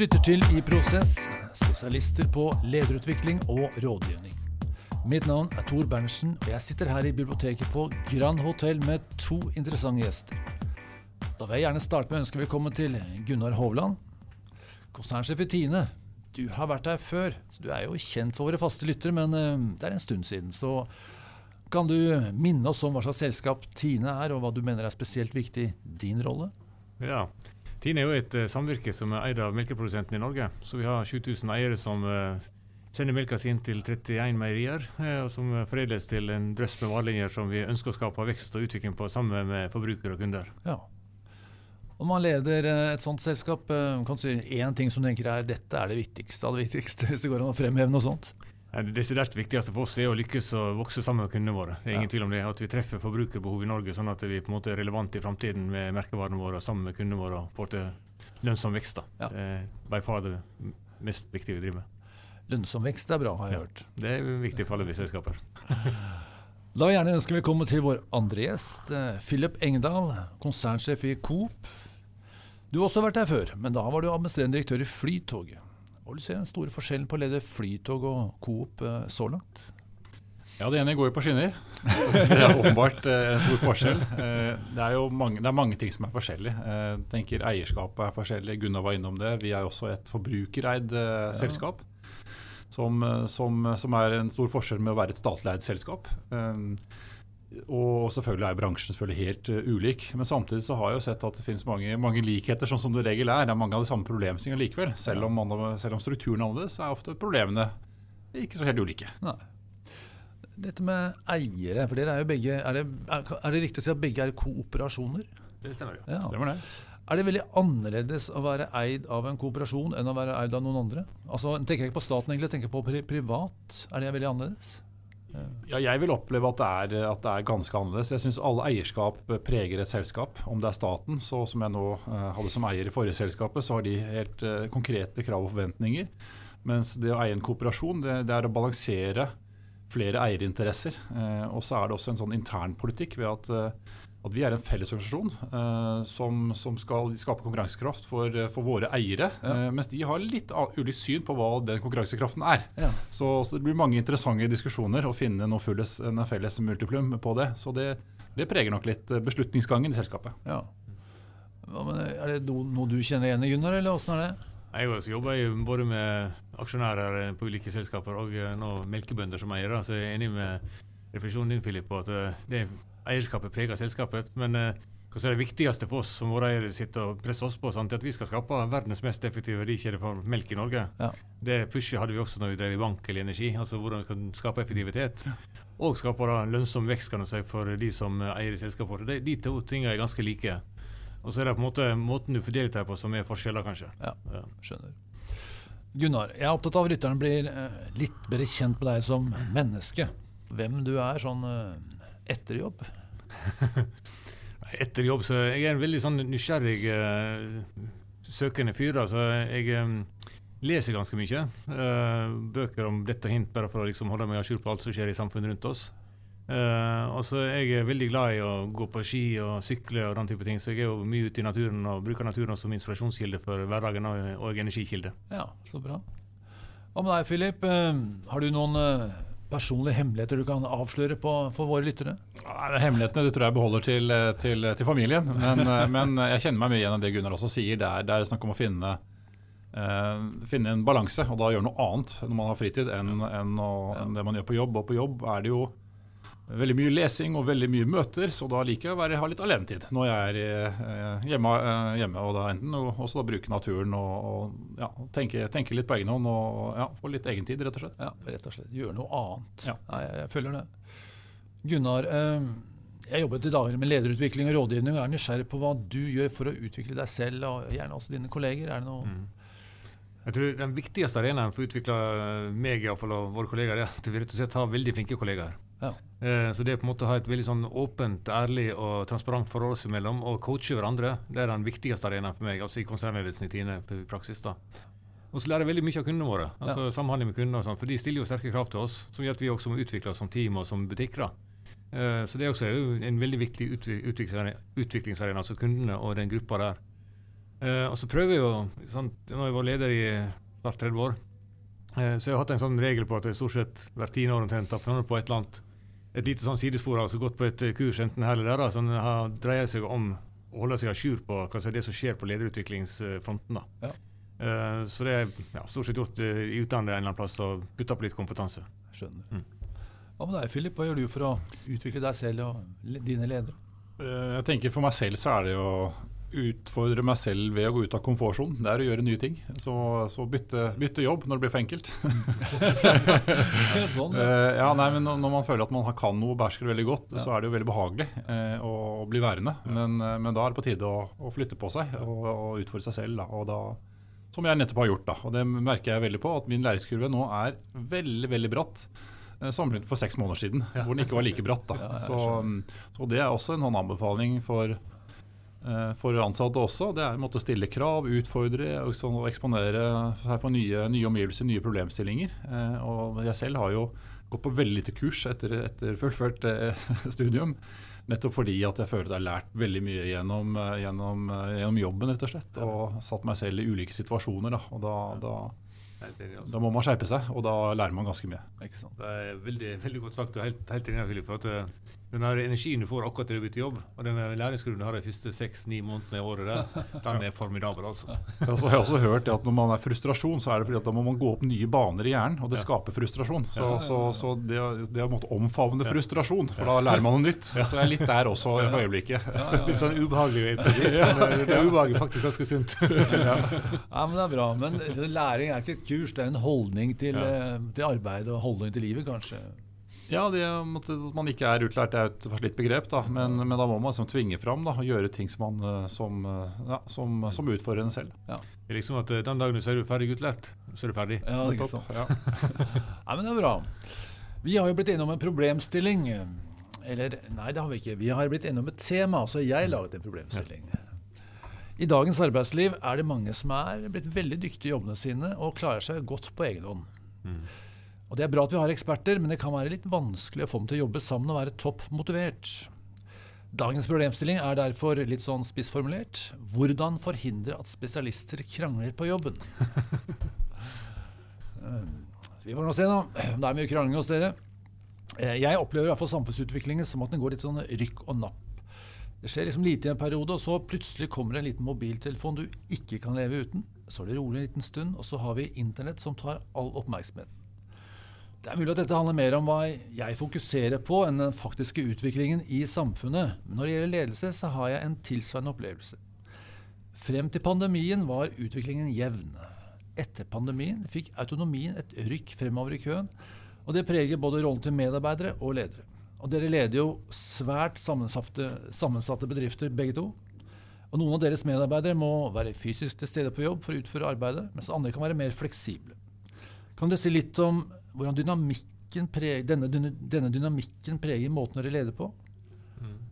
lytter til I Prosess, spesialister på lederutvikling og rådgivning. Mitt navn er Tor Berntsen, og jeg sitter her i biblioteket på Grand Hotell med to interessante gjester. Da vil jeg gjerne starte med å ønske velkommen til Gunnar Hovland, konsernsjef i Tine. Du har vært her før, så du er jo kjent for våre faste lyttere, men eh, det er en stund siden. Så kan du minne oss om hva slags selskap Tine er, og hva du mener er spesielt viktig din rolle? Ja, Tine er jo et uh, samvirke som er eid av melkeprodusentene i Norge. Så vi har 7000 eiere som uh, sender melka si inn til 31 meierier, uh, og som foredles til en drøss med varelinjer som vi ønsker å skape vekst og utvikling på sammen med forbrukere og kunder. Ja. Om man leder et sånt selskap, kan du si én ting som du tenker er dette er det viktigste av det viktigste, hvis det går an å fremheve noe sånt? Det desidert viktigste for oss er å lykkes og vokse sammen med kundene våre. Det er ingen ja. tvil om det, At vi treffer forbrukerbehov i Norge, sånn at vi på en måte er relevante i framtiden med merkevarene våre sammen med kundene våre og får til lønnsom vekst. da. Ja. Det er by far det mest viktige vi driver med. Lønnsom vekst er bra, har jeg ja. hørt. Det er viktig for alle vi selskaper. Da vil jeg gjerne ønske velkommen til vår andre gjest, eh, Philip Engdahl, konsernsjef i Coop. Du har også vært her før, men da var du administrerende direktør i Flytoget. Hva vil du se den store forskjellen på å lede Flytog og Coop eh, så langt? Ja, Det ene går jo på skinner. Det er åpenbart eh, en stor forskjell. Eh, det er jo mange, det er mange ting som er forskjellig. Jeg tenker Eierskapet er forskjellig. Gunnar var innom det. Vi er også et forbrukereid ja. selskap. Som, som, som, er en stor forskjell med å være et statlig eid selskap. Og selvfølgelig er bransjen selvfølgelig helt uh, ulik. Men samtidig så har jeg jo sett at det finnes mange, mange likheter, sånn som det regel er. Det er mange av de samme problemstillingene likevel. Selv om, man, selv om strukturen er annerledes, er ofte problemene ikke så helt ulike. Nei. Dette med eiere, for dere er jo begge Er det, er, er det riktig å si at begge er kooperasjoner? Det stemmer jo. Ja. Stemmer det. Er det veldig annerledes å være eid av en kooperasjon enn å være eid av noen andre? Altså, tenker jeg ikke på staten, egentlig, jeg tenker på privat. Er det veldig annerledes? Ja, jeg vil oppleve at det er, at det er ganske annerledes. Jeg syns alle eierskap preger et selskap. Om det er staten, så som jeg nå uh, hadde som eier i forrige selskapet, så har de helt uh, konkrete krav og forventninger. Mens det å eie en kooperasjon, det, det er å balansere flere eierinteresser. Uh, og så er det også en sånn internpolitikk ved at at vi er en fellesorganisasjon uh, som, som, skal skape konkurransekraft for, eh, for våre eiere. Ja. Uh, mens de har litt ulikt syn på hva den konkurransekraften er. Ja. Så, så, det blir mange interessante diskusjoner å finne noe fulles, en felles multiplum på det. Så det, det, preger nok litt beslutningsgangen i selskapet. Ja. er det noe, noe, du kjenner igjen i, Gunnar, eller åssen er det? Jeg også jobber både med aksjonærer på ulike selskaper og nå melkebønder som eiere. Så jeg er enig med refleksjonen din, Philip, på at det eierskapet preger selskapet. Men eh, hva er det viktigste for oss som våre eiere sitter og presser oss på, sant, at vi skal skape verdens mest effektive verdikjede for melk i Norge. Ja. Det pushet hadde vi også når vi drev i bank eller energi. altså Hvordan vi kan skape effektivitet. Ja. Og skape da, lønnsom vekst kan du si, for de som eier i selskapet. De, de to tingene er ganske like. Og så er det på en måte måten du fordeler deg på som er forskjeller, kanskje. Ja, skjønner. Gunnar, jeg er opptatt av at rytteren blir eh, litt bedre kjent med deg som menneske. Hvem du er sånn eh, etter jobb. Etter jobb så Jeg er en veldig sånn nysgjerrig, uh, søkende fyr. Altså, jeg um, leser ganske mye. Uh, bøker om dette og hint, bare for å liksom, holde meg à jour på alt som skjer i samfunnet rundt oss. Uh, og så er Jeg veldig glad i å gå på ski og sykle og den type ting, så jeg er jo mye ute i naturen og bruker naturen som inspirasjonskilde for hverdagen og, og energikilde. Ja, så bra. Hva med deg, Philip? har du noen personlige hemmeligheter du kan avsløre på, for våre lyttere? Ja, hemmelighetene det tror jeg beholder til, til, til familien. Men, men, jeg kjenner meg mye igjen i det Gunnar også sier. Det er, det er snakk om å finne, eh, finne en balanse, og da gjøre noe annet når man har fritid enn, enn, å, enn det man gjør på jobb. Og på jobb er det jo veldig mye lesing og veldig mye møter, så da liker jeg å være, ha litt alenetid når jeg er eh, hjemme, eh, hjemme. og da enten også da bruke naturen og, og ja, tenke, tenke, litt på egen hånd og ja, få litt egentid, rett og slett. Ja, rett og slett. Gjøre noe annet. Ja. Nei, jeg, jeg, følger det. Gunnar, eh, jeg jobbet i dager med lederutvikling og rådgivning og er nysgjerrig på hva du gjør for å utvikle deg selv og gjerne også dine kolleger. Er det noe mm. Jeg tror Den viktigste arenaen for å utvikle meg og våre kolleger er at vi rett og slett har veldig flinke kollegaer. Ja. Eh, så det på en måte å ha et veldig sånn åpent, ærlig og transparent forhold oss imellom, og coache hverandre, det er den viktigste arenaen for meg, altså i konsernledelsen i Tine i praksis. da. Og så lærer jeg veldig mye av kundene våre. altså ja. Samhandling med kundene og sånn, for de stiller jo sterke krav til oss, som gjør at vi også må utvikle oss som team og som butikker. da. Eh, så det er også en veldig viktig utviklingsarena, altså kundene og den gruppa der. Eh, og så prøver jeg jo sant, Nå har jeg vært leder i snart 30 år, så jeg har hatt en sånn regel på at jeg stort sett hvert tiende år omtrent har funnet på et eller annet et lite sånn sidespor, altså gått på et eh, kurs enten her eller der, da, som har dreier seg om å holde seg a jour på hva som er det som skjer på lederutviklingsfronten. da. Ja. Uh, så det er ja, stort sett gjort uh, i utlandet en eller annen plass og putta på litt kompetanse. Skjønner. Mm. Hva med deg, Philip? Hva gjør du for å utvikle deg selv og le- dine ledere? Uh, Jeg tenker For meg selv så er det å utfordre meg selv ved å gå ut av komfortsonen. Det er å gjøre nye ting. Så, så bytte, bytte jobb når det blir for enkelt. sånn, ja. Eh, ja, nei, men når man føler at man kan noe og behersker veldig godt, Ja. så er det jo veldig behagelig eh, å, å bli værende. Men, eh, men da er det på tide å, å flytte på seg og, og utfordre seg selv. Da. Og da, som jeg nettopp har gjort. Da. Og det merker jeg veldig på, at min læringskurve nå er veldig, veldig bratt. eh, Sammenlignet for seks måneder siden, hvor den ikke var like bratt. Ja, så, så det er også en sånn anbefaling for, for ansatte også. Det er å måtte stille krav, utfordre og sånn, og eksponere seg for nye, nye omgivelser, nye problemstillinger. Eh, Og jeg selv har jo gått på veldig lite kurs etter, etter fullført eh, studium. Nettopp fordi at jeg føler at jeg har lært veldig mye gjennom, eh, gjennom, eh, gjennom jobben, rett og slett. Og satt meg selv i ulike situasjoner. Da. Og da, da, er, da må man skjerpe seg, og da lærer man ganske mye. Det er veldig, veldig godt sagt og helt, helt enig. For at, eh, den her energien du får akkurat til du bytter jobb, og den læringsgrunnen læringskurven du har de første seks-ni månedene i året, der, den er formidabel. altså. Også, jeg har også hørt at når man er frustrasjon, så er det fordi at da må man gå opp nye baner i hjernen, og det Ja. skaper frustrasjon. Så, Ja, ja, ja. så, så det, er det å måtte omfavne frustrasjon, for da lærer man noe nytt. Så jeg er litt der også for øyeblikket. Ja, ja, Litt ja. sånn ubehagelig. vet du. Men det er ubehagelig faktisk ganske sunt. ja, men det er bra. Men læring er ikke et kurs, det er en holdning til, Ja. eh, til arbeid og holdning til livet, kanskje. Ja, det At man ikke er utlært er et forslitt begrep, da. Men, men da må man liksom tvinge fram da, og gjøre ting som, man, eh, som, eh, ja, som, som utfordrer en selv. Det er liksom at eh, Den dagen du sier du er ferdig utlært, så er du ferdig. Ja, det er ikke sant? Ja. Nei, men det er bra. Vi har jo blitt innom en problemstilling. Eller nei, det har vi ikke. Vi har blitt innom et tema, så jeg laget en problemstilling. I dagens arbeidsliv er det mange som er blitt veldig dyktige i jobbene sine og klarer seg godt på egen hånd. Mm. Og Det er bra at vi har eksperter, men det kan være litt vanskelig å få dem til å jobbe sammen og være topp motivert. Dagens problemstilling er derfor litt sånn spissformulert. Hvordan forhindre at spesialister krangler på jobben? Eh, Vi får nå se, da. Det er mye krangling hos dere. Eh, Jeg opplever i hvert fall samfunnsutviklingen som at den går litt sånn rykk og napp. Det skjer liksom lite i en periode, og så plutselig kommer det en liten mobiltelefon du ikke kan leve uten. Så er det rolig en liten stund, og så har vi internett som tar all oppmerksomheten. Det er mulig at dette handler mer om hva jeg fokuserer på, enn den faktiske utviklingen i samfunnet. Men når det gjelder ledelse, så har jeg en tilsvarende opplevelse. Frem til pandemien var utviklingen jevn. Etter pandemien fikk autonomien et rykk fremover i køen, og det preger både rollen til medarbeidere og ledere. Og dere leder jo svært sammensatte, sammensatte bedrifter, begge to. Og noen av deres medarbeidere må være fysisk til stede på jobb for å utføre arbeidet, mens andre kan være mer fleksible. Kan dere si litt om hvordan dynamikken preger, denne, denne dynamikken preger måten dere leder på?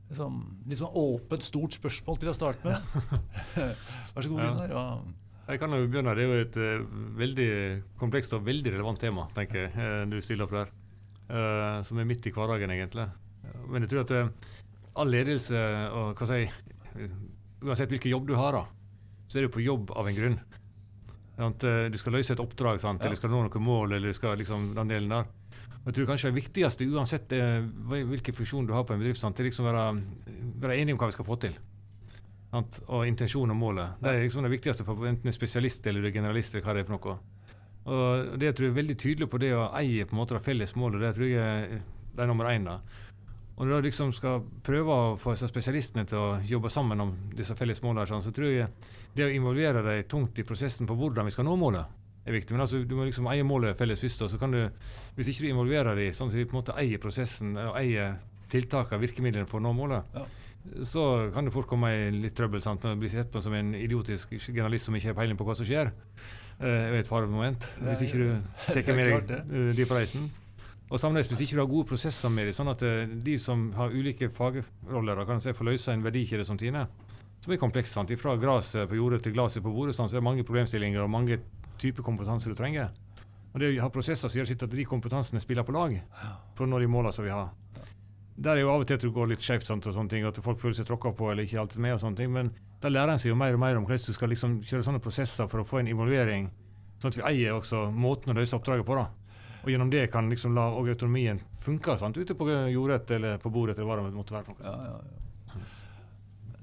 Liksom, litt sånn åpent, stort spørsmål til å starte med. Vær så god. Gunnar. Ja. Jeg kan jo begynne. Det er jo et uh, veldig komplekst og veldig relevant tema, tenker jeg, eh, du stiller opp der. Uh, som er midt i hverdagen, egentlig. Men jeg tror at all ledelse og hva si, Uansett hvilken jobb du har, da, så er du på jobb av en grunn. Sant? Eh, Du skal løse et oppdrag, sant? eller du skal nå noen mål, eller du skal liksom den delen der. Jeg tror kanskje det viktigste, uansett eh, hvilken funksjon du har på en bedrift, sant? det er liksom være, være enig om hva vi skal få til. Sant? Og intensjonen og målet. Det er liksom det viktigste for enten du er spesialist eller er generalist. eller hva det er for noe. Og det tror jeg er veldig tydelig på det å eie på en måte det felles målet. Det tror jeg det er nummer én. da. Og når du liksom skal prøve å få spesialistene til å jobbe sammen om disse felles målene, sånn, så tror jeg det å involvere deg tungt i prosessen på hvordan vi skal nå målet, er viktig. Men altså, du må liksom eie målet felles først. og så kan du, Hvis ikke du involverer dem sånn at de på en måte eier prosessen og eier tiltakene, virkemidlene for å nå målet, Ja. så kan du fort komme i litt trøbbel sant, med å bli sett på som en idiotisk generalist som ikke har peiling på hva som skjer. Det er et faremoment. Hvis ikke du tar med deg eh, de på reisen. Og samtidig hvis ikke du har gode prosesser med dem, sånn at eh, de som har ulike fagroller, kan si, får løse en verdikjede som Tine, som er kompleks. sant? Fra gresset på jordet til glasset på bordet, sånn, så er det mange problemstillinger og mange typer kompetanse du trenger. Og det å ha prosesser som gjør sitt at de kompetansene spiller på lag for å nå de målene som vi har. der er jo av og til at du går litt skjevt, sant, og sånne ting, at folk føler seg tråkka på eller ikke alltid med. og sånne ting, Men da lærer en seg jo mer og mer om hvordan du skal liksom kjøre sånne prosesser for å få en involvering, sånn at vi eier også måten å løse oppdraget på. da. Og gjennom det kan liksom la autonomien funke sant, ute på jordet eller på bordet eller hva det måtte være. Ja, ja, ja.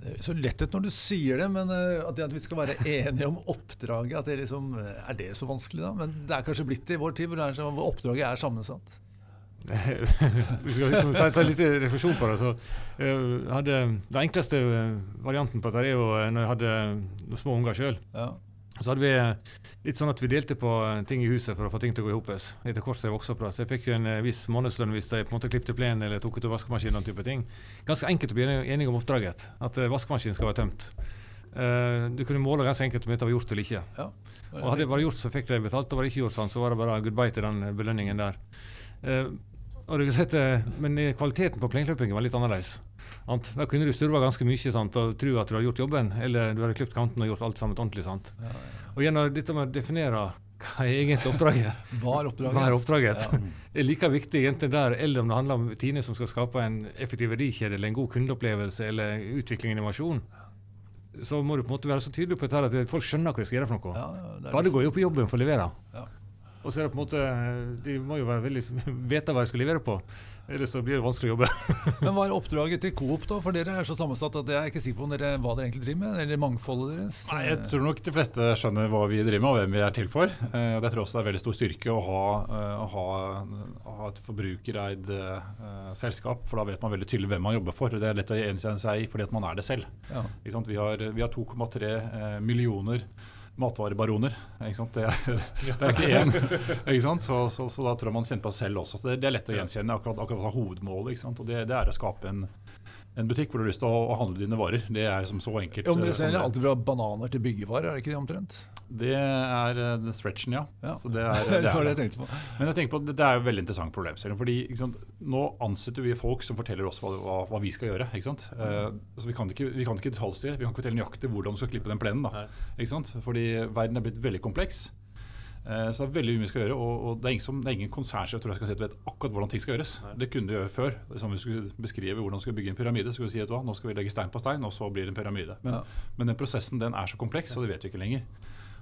Det er så lett ut når du sier det, men eh, at, vi skal være enige om oppdraget, at det liksom, eh, er det så vanskelig da? Men det er kanskje blitt det i vår tid, hvor, oppdraget er sammensatt. Vi skal liksom ta, ta litt refleksjon på det. Så, eh, hadde, den enkleste varianten på dette er jo når jeg hadde noen små unger sjøl. Ja. Så hadde vi eh, litt sånn at vi delte på eh, ting i huset for å få ting til å gå i hop. Etter hvert som jeg vokste opp. da. Så jeg fikk jo en eh, viss månedslønn hvis jeg på en måte klippte plenen eller tok ut vaskemaskinen. den type ting. Ganske enkelt å bli enig- enige om oppdraget. At vaskemaskinen skal være tømt. Uh, du kunne måle ganske enkelt om dette var gjort eller ikke. Ja. Og hadde det vært gjort, så fikk de betalt. Og var det ikke gjort sånn, så var det bare goodbye til den belønningen der. Eh, du sette, men eh, kvaliteten på plenklippingen var litt annerledes. Sant? Da kunne du sturva ganske mye sant, og tro at du hadde gjort jobben, eller du hadde klippet kanten og gjort alt sammen ordentlig. Sant? Og gjennom dette med å definere hva er egentlig oppdraget, Hva er oppdraget? hva er oppdraget, Ja. er like viktig enten der, eller om det handler om Tine som skal skape en effektiv verdikjede eller en god kundeopplevelse eller utvikling og innovasjon. Så må du på en måte være så tydelig på dette at folk skjønner hva de skal gjøre for noe. Ja, det er Bare liksom- går jo på jobben for å levere. Ja. Og så er det på en måte De må jo være veldig vite hva de skal levere på. Ellers så blir det vanskelig å jobbe. Men hva er oppdraget til Coop, da? For dere er så sammensatt at jeg er ikke sikker på om dere, hva dere egentlig driver med, eller mangfoldet deres. Nei, Jeg tror nok de fleste skjønner hva vi driver med og hvem vi er til for. Eh, og Jeg tror også det er veldig stor styrke å ha, eh, å ha, å ha et forbrukereid eh, selskap, for da vet man veldig tydelig hvem man jobber for. Det er lett å gjenkjenne seg i fordi at man er det selv. Ja. Ikke sant? Vi har, har 2,3 eh, millioner matvarebaroner. Ikke sant? Det, er, det er ikke én. Ikke sant? Så, så, så da tror jeg man kjenner på seg selv også. Så det, det er lett å gjenkjenne akkurat, akkurat hovedmålet. Ikke sant? Og det, det er å skape en, en butikk hvor du har lyst til å, å handle dine varer. Det er som så enkelt. Om dere eh, selger alltid fra bananer til byggevarer, er det ikke det omtrent? Det er eh, den stretchen, ja. Ja. Så det er, Det det var det det. jeg tenkte på. Men jeg tenker på, at det- det er jo en veldig interessant problemstilling. fordi ikke sant, Nå ansetter vi folk som forteller oss hva, hva, hva vi skal gjøre. ikke sant? Uh, så Vi kan ikke, vi kan ikke detaljstyre. Vi kan ikke fortelle nøyaktig hvordan du skal klippe den plenen. da, ikke sant? Fordi verden er blitt veldig kompleks. Eh, så det er veldig mye vi skal gjøre. Og, det, er ingen som, det er ingen konsernsjef tror jeg skal si at vet akkurat hvordan ting skal gjøres. Det kunne du gjøre før. Det Som vi skulle beskrive hvordan du skulle bygge en pyramide. så skulle vi si at hva, nå skal vi legge stein på stein, og så blir det en pyramide. Men, Ja. men den prosessen den er så kompleks, og det vet vi ikke lenger.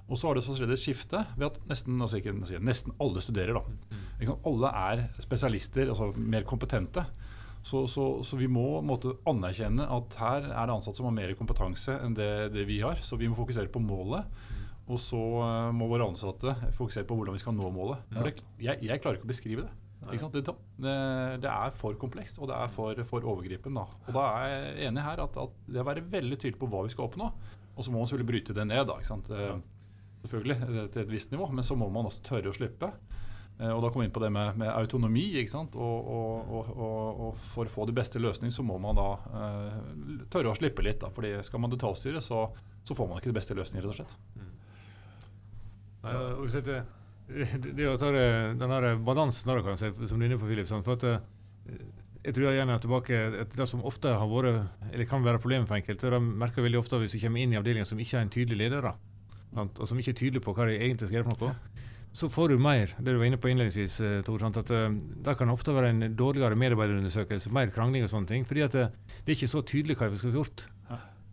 Og så har det så skjedd et skifte ved at nesten, altså ikke, jeg, nesten alle studerer. da. Ikke? Alle er spesialister, altså mer kompetente. Så, så, så vi må måtte, anerkjenne at her er det ansatte som har mer kompetanse enn det, det vi har. Så vi må fokusere på målet. Og så eh, må våre ansatte fokusere på hvordan vi skal nå målet. For det, jeg, jeg klarer ikke å beskrive det. Ikke sant? Det, det, er for komplekst, og det er for, for overgripen. Da. Og da er jeg enig her at, at det å være veldig tydelig på hva vi skal oppnå, og så må man selvfølgelig bryte det ned. da, ikke sant? Eh, Selvfølgelig eh, til et visst nivå, men så må man også tørre å slippe. Og da kommer vi inn på det med, med autonomi. ikke sant? Og, og, og, og, og for å få de beste løsningene, så må man da uh, tørre å slippe litt. da, fordi Skal man detaljstyre, så, så får man ikke de beste løsningene, rett og slett. Nei, og så det, det, å ta det, den der balansen der, kan jeg si, som du er inne på, Philip. Sånn, for at, eh, jeg tror jeg gjerne er tilbake at Det som ofte har vært, eller kan være problemet for enkelte, det merker jeg veldig ofte hvis du kommer inn i avdelinger som ikke har en tydelig leder, da, sant, og som ikke er tydelig på hva de egentlig skal gjøre for noe, så får du mer, det du var inne på innledningsvis, eh, Tor, sant, at eh, det kan ofte være en dårligere medarbeiderundersøkelse, mer krangling og sånne ting, fordi at det, det er ikke så tydelig hva vi skal gjøre. gjort.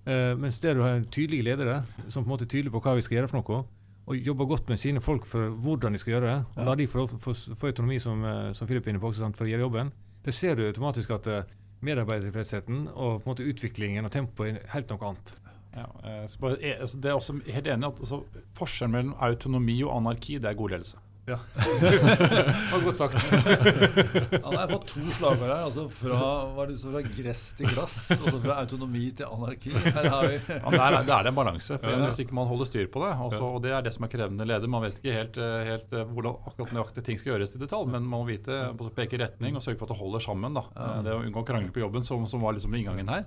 Eh, mens det du har tydelige ledere, som på en måte er tydelige på hva vi skal gjøre for noe, og jobber godt med sine folk for hvordan de skal gjøre det, og la de få, få, få autonomi, som, eh, som Philip er inne på, sant, for å gjøre jobben, det ser du automatisk at eh, medarbeidertilfredsheten og på en måte utviklingen og tempoet er helt noe annet. Ja, eh, så bare, altså, det er også helt enig at altså, Forskjellen mellom autonomi og anarki det er god ledelse. Ja. det var godt sagt. Jeg har fått to slagord her. altså Fra, hva det, så fra gress til glass, Altså fra autonomi til anarki. Her har vi Ja, det, er, det er en balanse. for Ja. Hvis ikke man holder styr på det. Også, og Det er det som er krevende leder. Man vet ikke helt, eh, helt eh, hvordan akkurat nøyaktig ting skal gjøres i detalj, men man må vite, peke retning og sørge for at det holder sammen. da. Det å unngå å krangle på jobben, som, som var liksom inngangen her,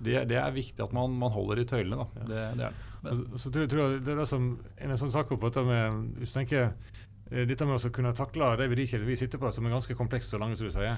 det, det er viktig at man, man holder i tøylene. da. Det, det er det. Så, så tror, jeg- tror jeg det er det som en sånn sak på dette med Hvis du tenker dette med å kunne takle de verdikjedene vi sitter på, som er ganske komplekse og lange, som du sier.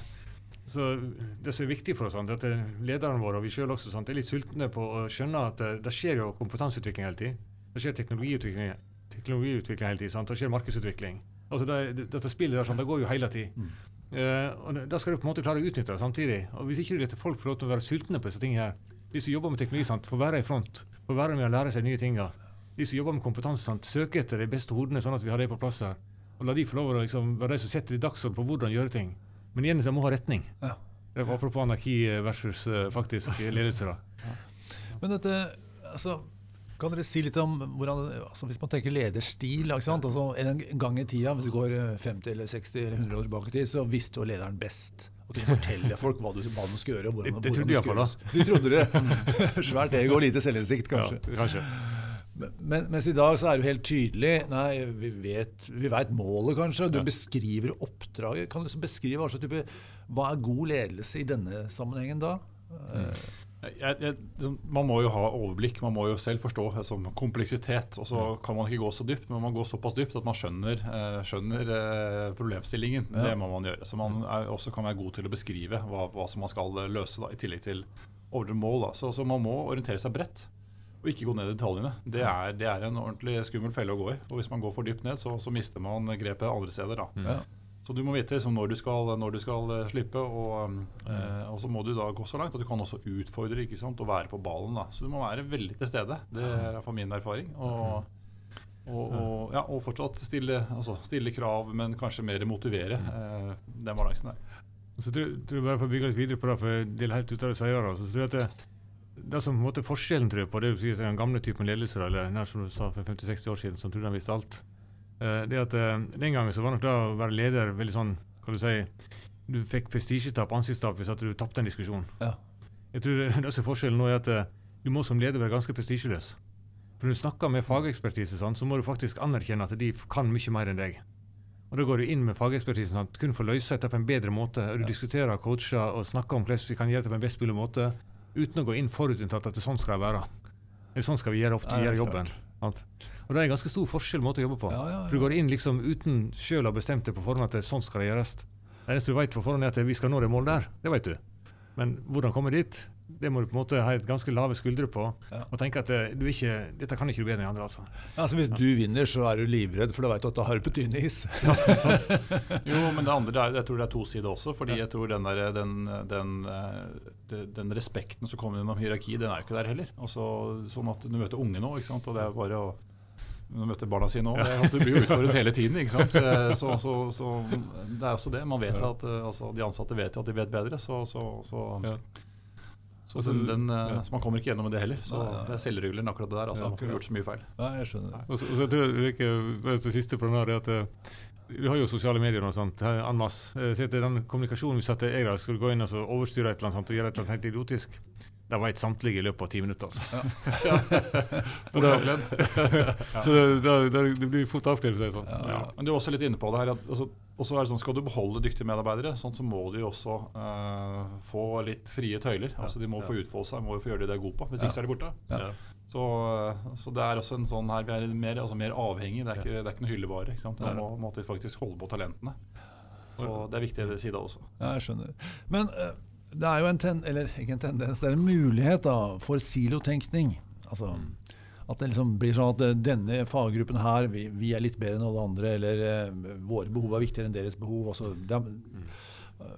Så Det som er viktig for oss, sant, at eh, lederne våre og vi selv også sant, er litt sultne på å skjønne at det, det skjer jo kompetanseutvikling hele tiden. Det skjer teknologiutvikling, teknologiutvikling hele tiden. Sant? Det skjer markedsutvikling. Altså det, det, dette spillet der, sant, det går jo hele tiden. Eh, og Da skal du på en måte klare å utnytte det samtidig. Og Hvis ikke du lar folk få lov til å være sultne på disse tingene her, de som jobber med teknologi, sant, får være i front, får være med å lære seg nye ting. De som jobber med kompetanse, sant, søker etter de beste hodene, sånn at vi har det på plass her. Og la de få lov å liksom, være de som setter i dagsorden på hvordan gjøre ting. Men igjen, de må ha retning. Ja. Apropos anarki versus uh, faktisk ledelse. da. Men dette, altså, kan dere si litt om hvordan, altså Hvis man tenker lederstil? Altså, En gang i tida, hvis du går 50 eller 60 eller 100 år tilbake i tid, så visste jo lederen best. Og kunne fortelle folk hva, du, hva de skulle gjøre. Hvordan, Det- det trodde iallfall, gjøres. Du trodde det? Svært ego og lite selvinnsikt, kanskje. Ja, kanskje. Men, mens i dag så er det jo helt tydelig Nei, vi vet, vi vet målet, kanskje. Du Ja. beskriver oppdraget. Kan du liksom beskrive slags type Hva er god ledelse i denne sammenhengen da? Mm. Jeg, jeg, liksom, man må jo ha overblikk, man må jo selv forstå altså, kompleksitet. Og så kan man ikke gå så dypt, men man må gå såpass dypt at man skjønner, eh, skjønner eh, problemstillingen. Ja. Det må man gjøre. Så man er, også kan være god til å beskrive hva, hva som man skal løse, da, i tillegg til ordre mål. Så, så man må orientere seg bredt. Og ikke gå ned i detaljene. Det er, det er en ordentlig skummel felle å gå i. Og hvis man går for dypt ned, så, så mister man grepet andre steder. da. ja. Så du må vite liksom, når, du skal, når du skal eh, slippe, og, eh, og så må du da gå så langt at du kan også utfordre ikke sant, og være på ballen. Da. Så du må være veldig til stede. Det er i hvert fall min erfaring. Og, og, og, ja, og fortsatt stille, altså, stille krav, men kanskje mer motivere eh, den balansen der. Så tror, tror jeg bare for å bygge litt videre på det, for jeg deler helt ut av det sier. da, så tror jeg at det, det som på en måte forskjellen tror jeg, på det sier, den gamle typen ledelse, eller nær som du sa for 50-60 år siden, som trodde han visste alt, eh, det at eh, den gangen så var nok det å være leder veldig sånn Hva du si Du fikk prestisjetap, ansiktstap, hvis at du tapte en diskusjon. Ja. Jeg tror det, det som er forskjellen nå, er at eh, du må som leder være ganske prestisjeløs. For når du snakker med fagekspertise, sånn, så må du faktisk anerkjenne at de kan mye mer enn deg. Og Da går du inn med fagekspertisen sånn, kun for å løse dette på en bedre måte. Du Du diskuterer, coacher og snakker om hvordan vi kan gjøre det på en best mulig måte, uten å gå inn forutinntatt at det sånn skal det være. Eller sånn skal vi gjøre, opp, til, ja, gjøre jobben. Sant? Og Det er en ganske stor forskjell måte å jobbe på. Ja, ja, For Du går inn liksom uten sjøl å ha bestemt det på forhånd at det, sånn skal det gjøres. Det eneste du vet på forhånd er at vi skal nå det målet der. Det vet du. Men hvordan komme dit, det må du på en måte ha et ganske lave skuldre på. Ja. Og tenke at eh, du ikke, dette kan ikke du bedre enn andre. altså. Ja, Altså, hvis du vinner, så er du livredd, for da du at da har du på tynn is. Jo, men det andre jeg tror det er to sider også. fordi jeg tror den, der, den, den, eh, den respekten som kommer gjennom hierarki, den er jo ikke der heller. Altså, sånn at Du møter unge nå, ikke sant? og det er bare å du møtte barna sine òg. Du blir jo utfordret hele tiden. ikke sant? Så, så, så det er også det. Man vet at, eh, altså, De ansatte vet jo at de vet bedre. Så, så, så, Ja. så, den, den, eh, Ja. så man kommer ikke gjennom med det heller. Så Nei, nei. Det er selvregulerende akkurat det der. altså, Ja, Man har gjort så mye feil. Nei, jeg skjønner det. Og så, og så tror jeg ikke, det siste på den her, er at eh, vi har jo sosiale medier og sånt, en masse. Så den kommunikasjonen vi satte jeg da, skulle gå inn og overstyre et eller annet sånt, og gjøre et eller annet helt idiotisk, det veit samtlige i løpet av ti minutter. altså. For det, Så det, det, det, det blir fort avkledd, å si det sånn. Ja. Ja, men du er også litt inne på det her. At, altså, også er det sånn, skal du beholde dyktige medarbeidere, sånn, så må de også uh, få litt frie tøyler. Altså, de må få utfolde seg, må få gjøre det de er gode på. Hvis Ja. ikke så er de borte. Ja. Så, eh, så det er også en sånn her, vi er mer, altså, mer avhengig. Det er ikke, det er ikke noe hyllevare. Ikke sant? Man må, måtte faktisk holde på talentene. Så det er viktig det sida også. Ja, jeg skjønner. Men eh, det er jo en ten, en tendens, det er en mulighet da, for silotenkning. Altså, At det liksom blir sånn at eh, denne faggruppen her, vi, vi er litt bedre enn alle andre, eller eh, våre behov er viktigere enn deres behov. Altså, er, eh,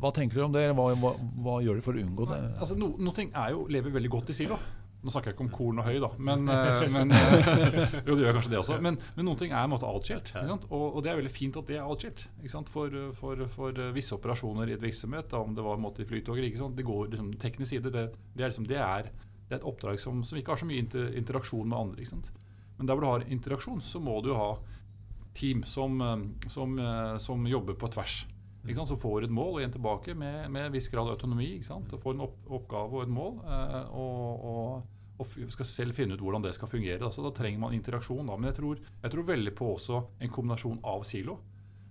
hva tenker dere om det? Hva, hva, hva gjør dere for å unngå det? Altså, no, noen ting jo, lever veldig godt i silo. Nå snakker jeg ikke om korn og høy, da, men, eh, men eh, Jo, det gjør kanskje det også. Men, men noen ting er en måte atskilt. Og, og det er veldig fint at det er atskilt. For, for, for visse operasjoner i et virksomhet, da, om det var en måte i sant? Det går liksom teknisk side. Det, det, er liksom, det, er, det er et oppdrag som, som ikke har så mye inter, interaksjon med andre. Men der hvor du har interaksjon, så må du ha team som, eh, som, eh, som jobber på tvers. Så får et mål og en tilbake med, med en viss grad av autonomi. Får en opp, oppgave og et mål, eh, og, og, og skal selv finne ut hvordan det skal fungere. Da. Så da trenger man interaksjon. Da. Men jeg tror, jeg tror veldig på også en kombinasjon av silo.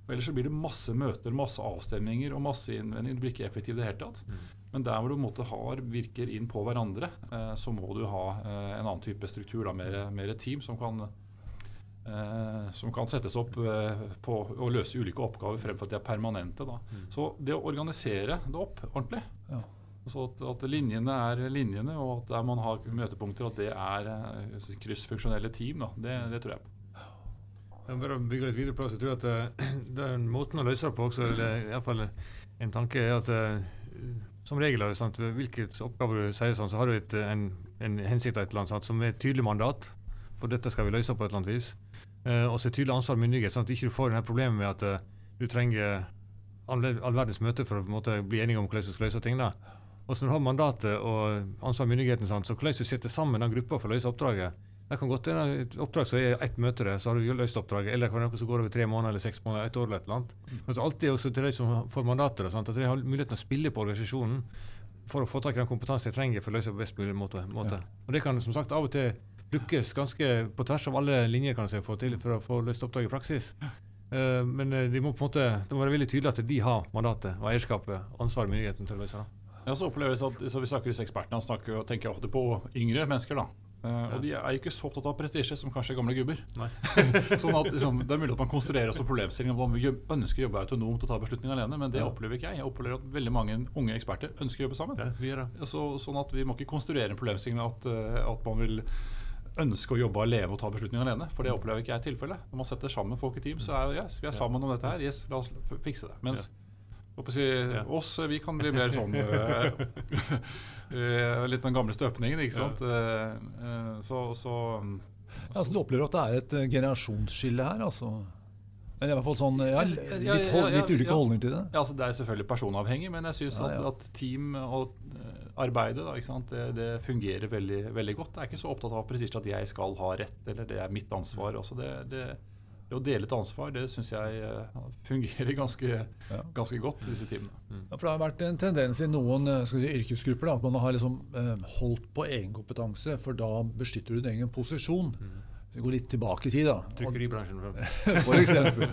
For Ellers så blir det masse møter, masse avstemninger og masse innvendinger. Du blir ikke effektivt i det hele tatt. Men der hvor du måte har, virker inn på hverandre, eh, så må du ha eh, en annen type struktur. Da, mer, mer team som kan som kan settes opp eh, på å løse ulike oppgaver fremfor at de er permanente. Da. Så det å organisere det opp ordentlig, Ja. så at, at linjene er linjene, og at der man har møtepunkter, at det er eh, kryssfunksjonelle team, da, det, det tror jeg på. Jeg bare bygge litt videre på det, jeg tror at den måten å løse det på også, eller i hvert fall en tanke, er at som regel er det hvilke oppgaver du sier sånn, så har du et, en, en hensikt av et eller annet sant, som er et tydelig mandat. For dette skal vi løse på et eller annet vis. Uh, og så tydelig ansvar og myndighet, sånn at du ikke får denne problemet med at du trenger all, all verdens møte for å måte, bli enige om hvordan du skal løse ting. da. Og så når du har mandatet og ansvar og myndigheten, sånn, så hvordan du setter sammen den gruppa for å løse oppdraget, det kan godt være et oppdrag som er ett møte, der, så har du løst oppdraget. Eller det kan være noe som går over tre måneder eller seks måneder, et år eller et eller annet. Det er alltid også til de som får mandater, sånn, at de har muligheten å spille på organisasjonen for å få tak i den kompetansen de trenger for å løse på best mulig måte. måte. Ja. Og det kan som sagt av og til lykkes ganske på tvers av alle linjer kan jeg si, for, til, for å få løst oppdrag i praksis. Uh, men eh, de må på en måte, det må være veldig tydelig at de har mandatet og eierskapet, ansvaret og myndigheten til å løse det. Ja, så oppleves at så Vi snakker disse ekspertene snakker og tenker ofte på yngre mennesker. da Uh, og de er jo ikke så opptatt av prestisje som kanskje gamle gubber. sånn at liksom, Det er mulig at man konstruerer også problemstillinger om vi ønsker å jobbe autonomt og ta beslutninger alene, men det ja. opplever ikke jeg. Jeg opplever at veldig mange unge eksperter ønsker å jobbe sammen. Ja, så, sånn at Vi må ikke konstruere en problemstilling at, at man vil ønske å jobbe alene og ta beslutninger alene. For det opplever ikke jeg tilfellet. Når man setter sammen folk i team, så er yes, vi er sammen om dette her. Yes, la oss fikse det. Mens Si. Oss vi kan bli mer sånn uh, Litt den gamle støpningen, ikke sant. Så, så, ja, så Du opplever at det er et generasjonsskille her? altså? Eller i hvert fall sånn, ja, litt, hold, litt ulike holdninger til det? Ja, altså Det er selvfølgelig personavhengig, men jeg syns at, at, team og arbeidet da, det, det, fungerer veldig, veldig, godt. Jeg er ikke så opptatt av presist at jeg skal ha rett, eller det er mitt ansvar. også. Det, det det å dele et ansvar, det syns jeg eh, fungerer ganske, ja. ganske godt i disse timene. Mm. Ja, for Det har vært en tendens i noen eh, si, yrkesgrupper da, at man har liksom, eh, holdt på egenkompetanse, for da beskytter du din egen posisjon. Mm. Vi går litt tilbake i tid, da. Trykkeribransjen. For eksempel.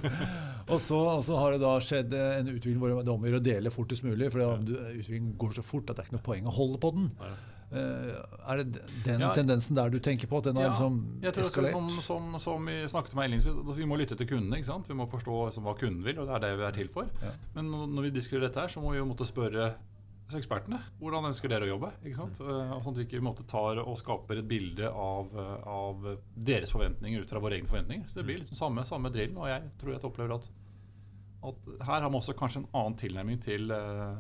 og, så, og så har det da skjedd en utvikling hvor det omgjør å dele fortest mulig. For ja. utviklingen går så fort at det er ikke noe poeng å holde på den. Ja. Eh, er det den ja, tendensen der du tenker på? At den har liksom eskalert? Som, som, som, vi snakket om innledningsvis, vi må lytte til kundene. ikke sant? Vi må forstå hva kunden vil, og det er det vi er til for. Men når vi diskuterer dette her, så må vi jo måtte spørre ekspertene. Hvordan ønsker dere å jobbe? ikke sant? Mm. Eh, sånn at vi ikke måte, tar og skaper et bilde av, av, deres forventninger ut fra våre egne forventninger. Så det blir liksom samme, samme drillen. Og jeg tror jeg opplever at, at her har man også kanskje en annen tilnærming til uh,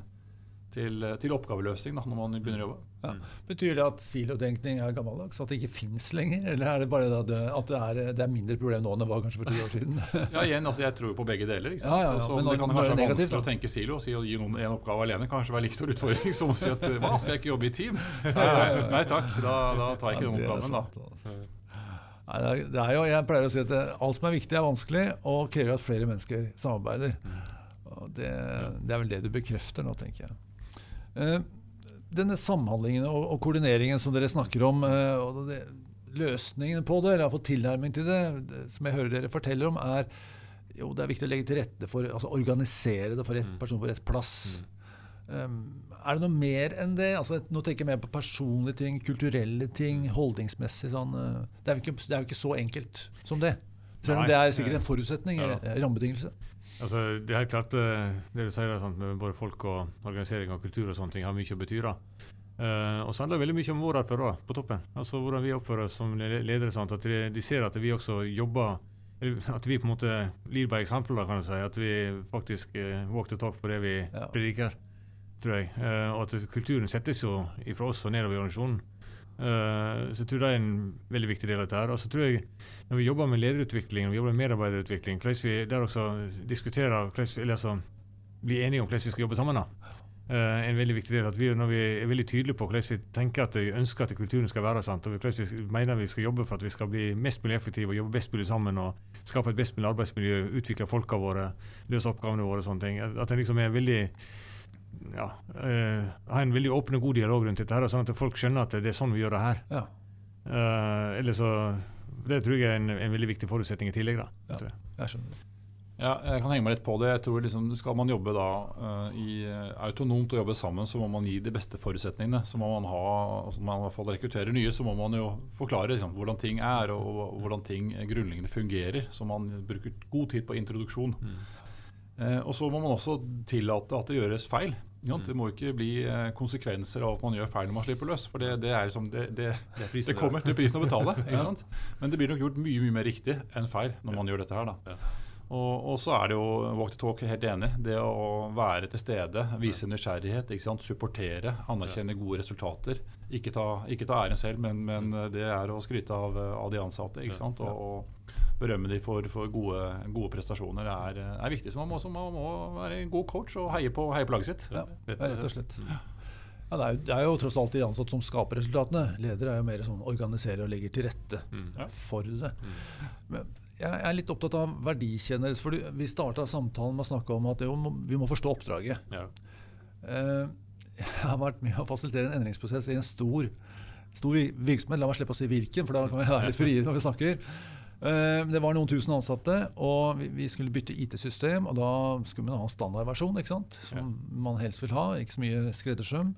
til, til oppgaveløsning da, når man begynner å jobbe. Ja. Betyr det at silotenkning er gammeldags? At det ikke fins lenger? Eller er det bare det at det er, det er, mindre problem nå enn det var kanskje for ti år siden? ja, igjen, altså Jeg tror på begge deler. Ja, ja, så, så det kan kanskje være vanskelig å tenke silo og si å gi noen en oppgave alene kanskje være like stor utfordring som å si at hva, skal jeg ikke jobbe i team? Nei, takk, da, da, tar jeg ikke den oppgaven. da. Altså. Nei, det er jo, jeg pleier å si at alt som er viktig, er vanskelig, og krever at flere mennesker samarbeider. Mm. Det, det, er vel det du bekrefter nå, tenker jeg. Eh, denne samhandlingen og, og, koordineringen som dere snakker om, eh, og det, løsningen på det, eller iallfall tilnærming til det, det, som jeg hører dere forteller om, er jo, det er viktig å legge til rette for altså Organisere det for rett mm. person på rett plass. Mm. Um, er det noe mer enn det? Altså, nå tenker jeg mer på personlige ting, kulturelle ting, mm. holdningsmessig. Sånn, uh, det, er ikke, det, er jo ikke, så enkelt som det. Selv om det er sikkert en forutsetning, ja. rammebetingelse. Altså, det er helt klart eh, det du sier, sånn, både folk og organisering og kultur og sånne ting har mye å bety. da. Uh, og så handler det veldig mye om vår atferd på toppen. Altså Hvordan vi oppfører oss som ledere. Sånn, at de, de, ser at vi også jobber At vi på en måte lir by eksempler, kan du si. At vi faktisk uh, walk the talk på det vi ja. prediker, tror jeg. Uh, og at kulturen settes jo ifra oss og nedover i organisasjonen. Uh, så jeg tror det er en veldig viktig del av dette. her. Og så tror jeg Når vi jobber med lederutvikling og vi jobber med medarbeiderutvikling, hvordan vi der også diskuterer, eller altså blir enige om hvordan vi skal jobbe sammen. da. Uh, en veldig viktig del at vi, Når vi er veldig tydelige på hvordan vi tenker at vi ønsker at kulturen skal være, sant? og hvordan vi mener vi skal jobbe for at vi skal bli mest mulig effektive og jobbe best mulig sammen og skape et best mulig arbeidsmiljø, utvikle folka våre, løse oppgavene våre og sånne ting. At det liksom er veldig ja, uh, ha en veldig åpen og god dialog rundt dette, her, sånn at folk skjønner at det er sånn vi gjør det her. Ja. Uh, så, det tror jeg er en, en, veldig viktig forutsetning i tillegg. Da, ja, jeg. jeg skjønner ja, jeg kan henge meg litt på det. Jeg tror liksom, Skal man jobbe da uh, i, autonomt og jobbe sammen, så må man gi de beste forutsetningene. Så må man ha, altså man i hvert fall rekrutterer nye, så må man jo forklare liksom, hvordan ting er og, og hvordan ting grunnleggende fungerer. Så man bruker god tid på introduksjon. Mm. Eh, og så må man også tillate at det gjøres feil. Ja, det må ikke bli eh, konsekvenser av at man gjør feil når man slipper løs. For det, det er liksom, det, det, Det er det kommer til prisen å betale. Men det blir nok gjort mye mye mer riktig enn feil når man gjør dette her. da. Og, og så er det jo walk the talk, helt enig. Det å være til stede, vise nysgjerrighet, supportere, anerkjenne gode resultater. Ikke ta, ikke ta æren selv, men, men det er å skryte av, av de ansatte. Og, og berømme dem for, for gode, gode prestasjoner er, er viktig. Så man må, så man må være en god coach og heie på, heie på laget sitt. Ja, rett og slett. Ja, det, er jo, det er jo tross alt de ansatte som skaper resultatene. Ledere er jo mer sånn organiserer og legger til rette Mm. for det. Men jeg er litt opptatt av verdikjeder. For vi starta samtalen med å snakke om at jo, vi må forstå oppdraget. Ja. Eh, Jeg har vært med å fasilitere en endringsprosess i en stor, stor virksomhet. La meg slippe å si hvilken, for da kan vi være litt frie når vi snakker. Eh, Det var noen tusen ansatte, og vi- skulle bytte IT-system. Og da skulle man ha en standardversjon, ikke sant? som man helst vil ha. Ikke så mye skreddersøm.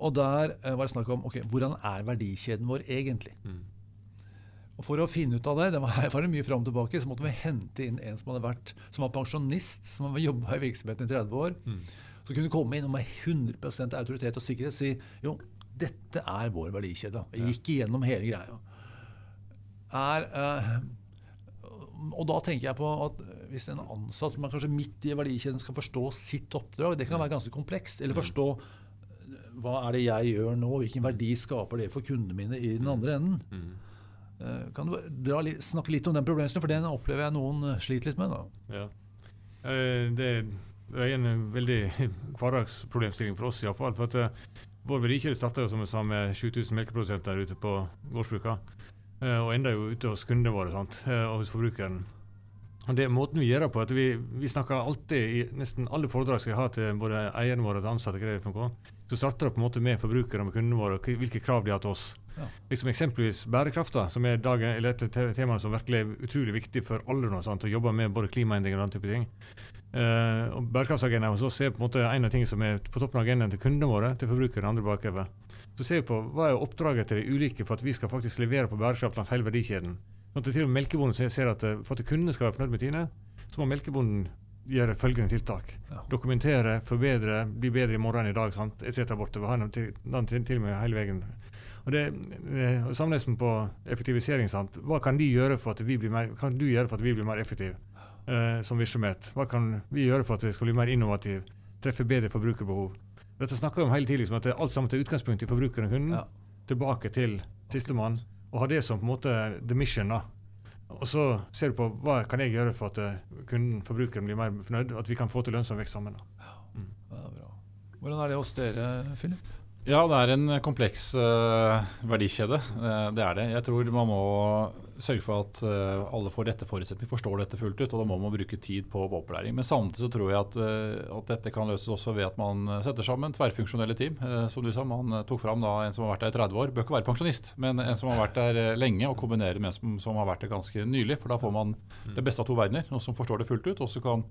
Og der eh, var det snakk om ok, hvordan er verdikjeden vår egentlig. Mm. Og For å finne ut av det, det var, var det mye fram og tilbake, så måtte vi hente inn en som hadde vært som var pensjonist, som hadde jobba i virksomheten i 30 år. Mm. Så kunne komme inn og med 100% autoritet og sikkerhet si jo, dette er vår verdikjede. Jeg gikk igjennom hele greia. Er, eh, og da tenker jeg på at hvis en ansatt som er kanskje midt i verdikjeden skal forstå sitt oppdrag, det kan være ganske komplekst. Eller forstå eh, hva er det jeg gjør nå, hvilken verdi skaper det for kundene mine i den andre enden. Eh, Kan du dra snakke litt om den problemstillingen, for den opplever jeg noen eh, sliter litt med. da. Ja. Eh, Det, er en veldig hverdagsproblemstilling for oss iallfall. For at vår verdikjede starta som jeg sa med 7000 melkeprodusenter ute på gårdsbruka. Og enda jo ute hos kundene våre sant? og hos forbrukeren. Og det er måten vi gjør det på. at Vi, vi snakker alltid i nesten alle foredrag skal jeg ha til både eierne våre og ansatte, så starter det på en måte med forbrukere og kundene våre, hvilke krav de har til oss. Ja. Liksom Eksempelvis bærekraft, da, som er dagen, eller et te- tema som virkelig er utrolig viktig for alle nå, sant, å jobbe med både klimaendringer og den type ting. Uh, og Bærekraftsagendaen hos oss er på en måte en av tingene som er på toppen av agendaen til kundene våre, til forbrukere og andre bakover. Så ser vi på hva er oppdraget til de ulike for at vi skal faktisk levere på bærekraft langs hele verdikjeden. Sånn at til og med melkebonden ser- at eh, for at kundene skal være fornøyd med Tine, så må melkebonden gjøre følgende tiltak. Ja. Dokumentere, forbedre, bli bedre i morgen enn i dag, sant? etc. bortover. Ha den til, til, til med hele veien. Og det, eh, Sammenlignet på effektivisering, sant? hva kan mer, kan du gjøre for at vi blir mer effektive eh, som virksomhet? Hva kan vi gjøre for at vi skal bli mer innovative, treffe bedre forbrukerbehov? Dette snakker vi om hele tiden, liksom at det er alt sammen til utgangspunkt i forbrukeren og kunden, Ja. tilbake til sistemann, og ha det som på en måte the mission. da. Og så ser du på hva kan jeg gjøre for at eh, kunden, forbrukeren, blir mer fornøyd, at vi kan få til lønnsom vekst sammen. da. Ja, bra. Hvordan er det hos dere, Philip? Ja, det er en kompleks uh, verdikjede. Uh, det er det. Jeg tror man må sørge for at uh, alle får rette forutsetninger, forstår dette fullt ut. Og da må man bruke tid på opplæring. Men samtidig så tror jeg at, at dette kan løses også ved at man setter sammen tverrfunksjonelle team. Som du sa, man tok fram da en som har vært der i 30 år. Bør ikke være pensjonist, men en som har vært der lenge, og kombinere med en som, som har vært der ganske nylig. For da får man det beste av to verdener. Noen som forstår det fullt ut, og så kan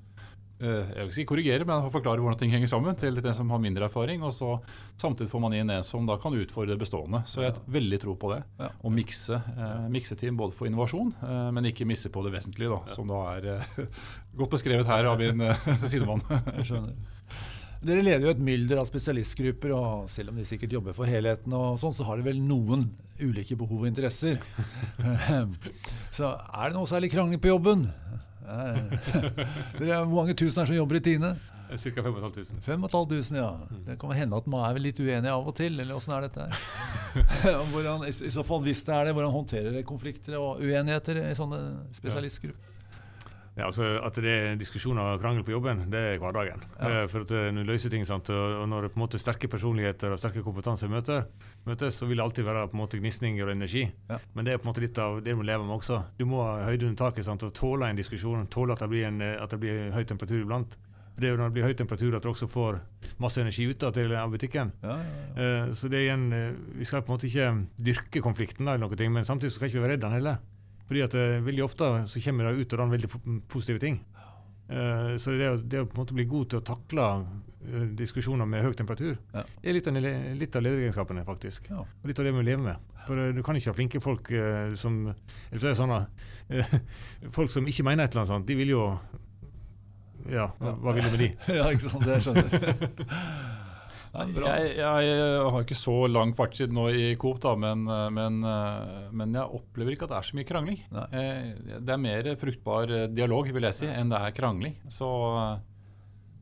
jeg vil ikke si korrigere, men forklare hvordan ting henger sammen til den som har mindre erfaring. Og så samtidig får man inn en som da kan utfordre det bestående. Så jeg har veldig tro på det. Ja. Å mikse, eh, mikse team både for innovasjon, eh, men ikke misse på det vesentlige, da, som da er eh, godt beskrevet her av min eh, sidemann. Jeg skjønner. Dere leder jo et mylder av spesialistgrupper, og selv om de sikkert jobber for helheten, og sånn, så har de vel noen ulike behov og interesser. Så er det noe særlig krangling på jobben? Eh, Dere er mange tusen er som jobber i Tine? Ca. 5500. 5500, ja. Det kan hende at man er litt uenig av og til, eller åssen er dette her? Hvordan, i, I så fall, hvis det er det, hvordan håndterer dere konflikter og uenigheter i sånne spesialistgrupper? Ja, altså At det er diskusjoner og krangel på jobben, det er hverdagen. Ja. Eh, For at eh, du løser ting, sant, og når når på en måte sterke personligheter og sterke kompetanse møter, møtes, så vil det alltid være på en måte gnisninger og energi. Ja. Men det er på en måte litt av det du må leve med også. Du må ha høyde under taket sant, og tåle en diskusjon, tåle at det blir, en, eh, at det blir høy temperatur iblant. For Det er jo når det blir høy temperatur at du også får masse energi ut av, til, butikken. Ja, ja. Eh, Så det er igjen, eh, Vi skal på en måte ikke dyrke konflikten, da, eller noe, men samtidig så skal ikke være redd den heller. Fordi at eh, veldig ofte så kommer det ut av den veldig positive ting. Uh, Så det det å på en måte bli god til å takle uh, diskusjoner med høy temperatur, Ja. er litt av, litt av lederegenskapene, faktisk. Ja. Og litt av det vi lever med. For uh, du kan ikke ha flinke folk som eller så er sånn, eh, Folk som ikke mener et eller annet sånt, de vil jo Ja, hva, hva vil du med de? ja, ikke sant. Det skjønner jeg. Jeg, jeg har ikke så lang fartstid nå i Coop, da, men, men, men jeg opplever ikke at det er så mye krangling. Nei. Eh, Det er mer fruktbar eh, dialog vil jeg si, enn det er krangling. Så,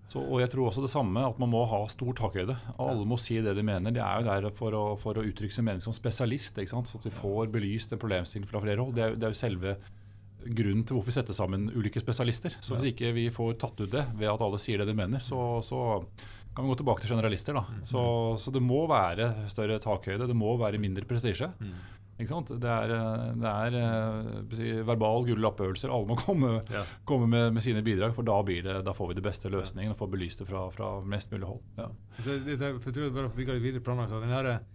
så, og jeg tror også det samme, at man må ha stor takhøyde. Og alle må si det de mener. De er jo der for å, for å uttrykke sin mening som spesialist, så at vi får belyst en problemstilling fra flere hold. Det er, det er jo selve grunnen til hvorfor vi setter sammen ulike spesialister. Så hvis ikke vi får tatt ut det ved at alle sier det de mener, så, så kan vi gå tilbake til generalister. da. Så, så det må være større takhøyde, det må være mindre prestisje. Ikke sant? Det er, eh, det er eh, verbal gull- lappøvelser. Alle må komme, Ja. komme med, med sine bidrag, for da, blir det, da får vi det beste løsningen og får belyst det fra, fra mest mulig hold. Så det, det, jeg tror bare bygger bygge litt videre planlagt, så den her, eh,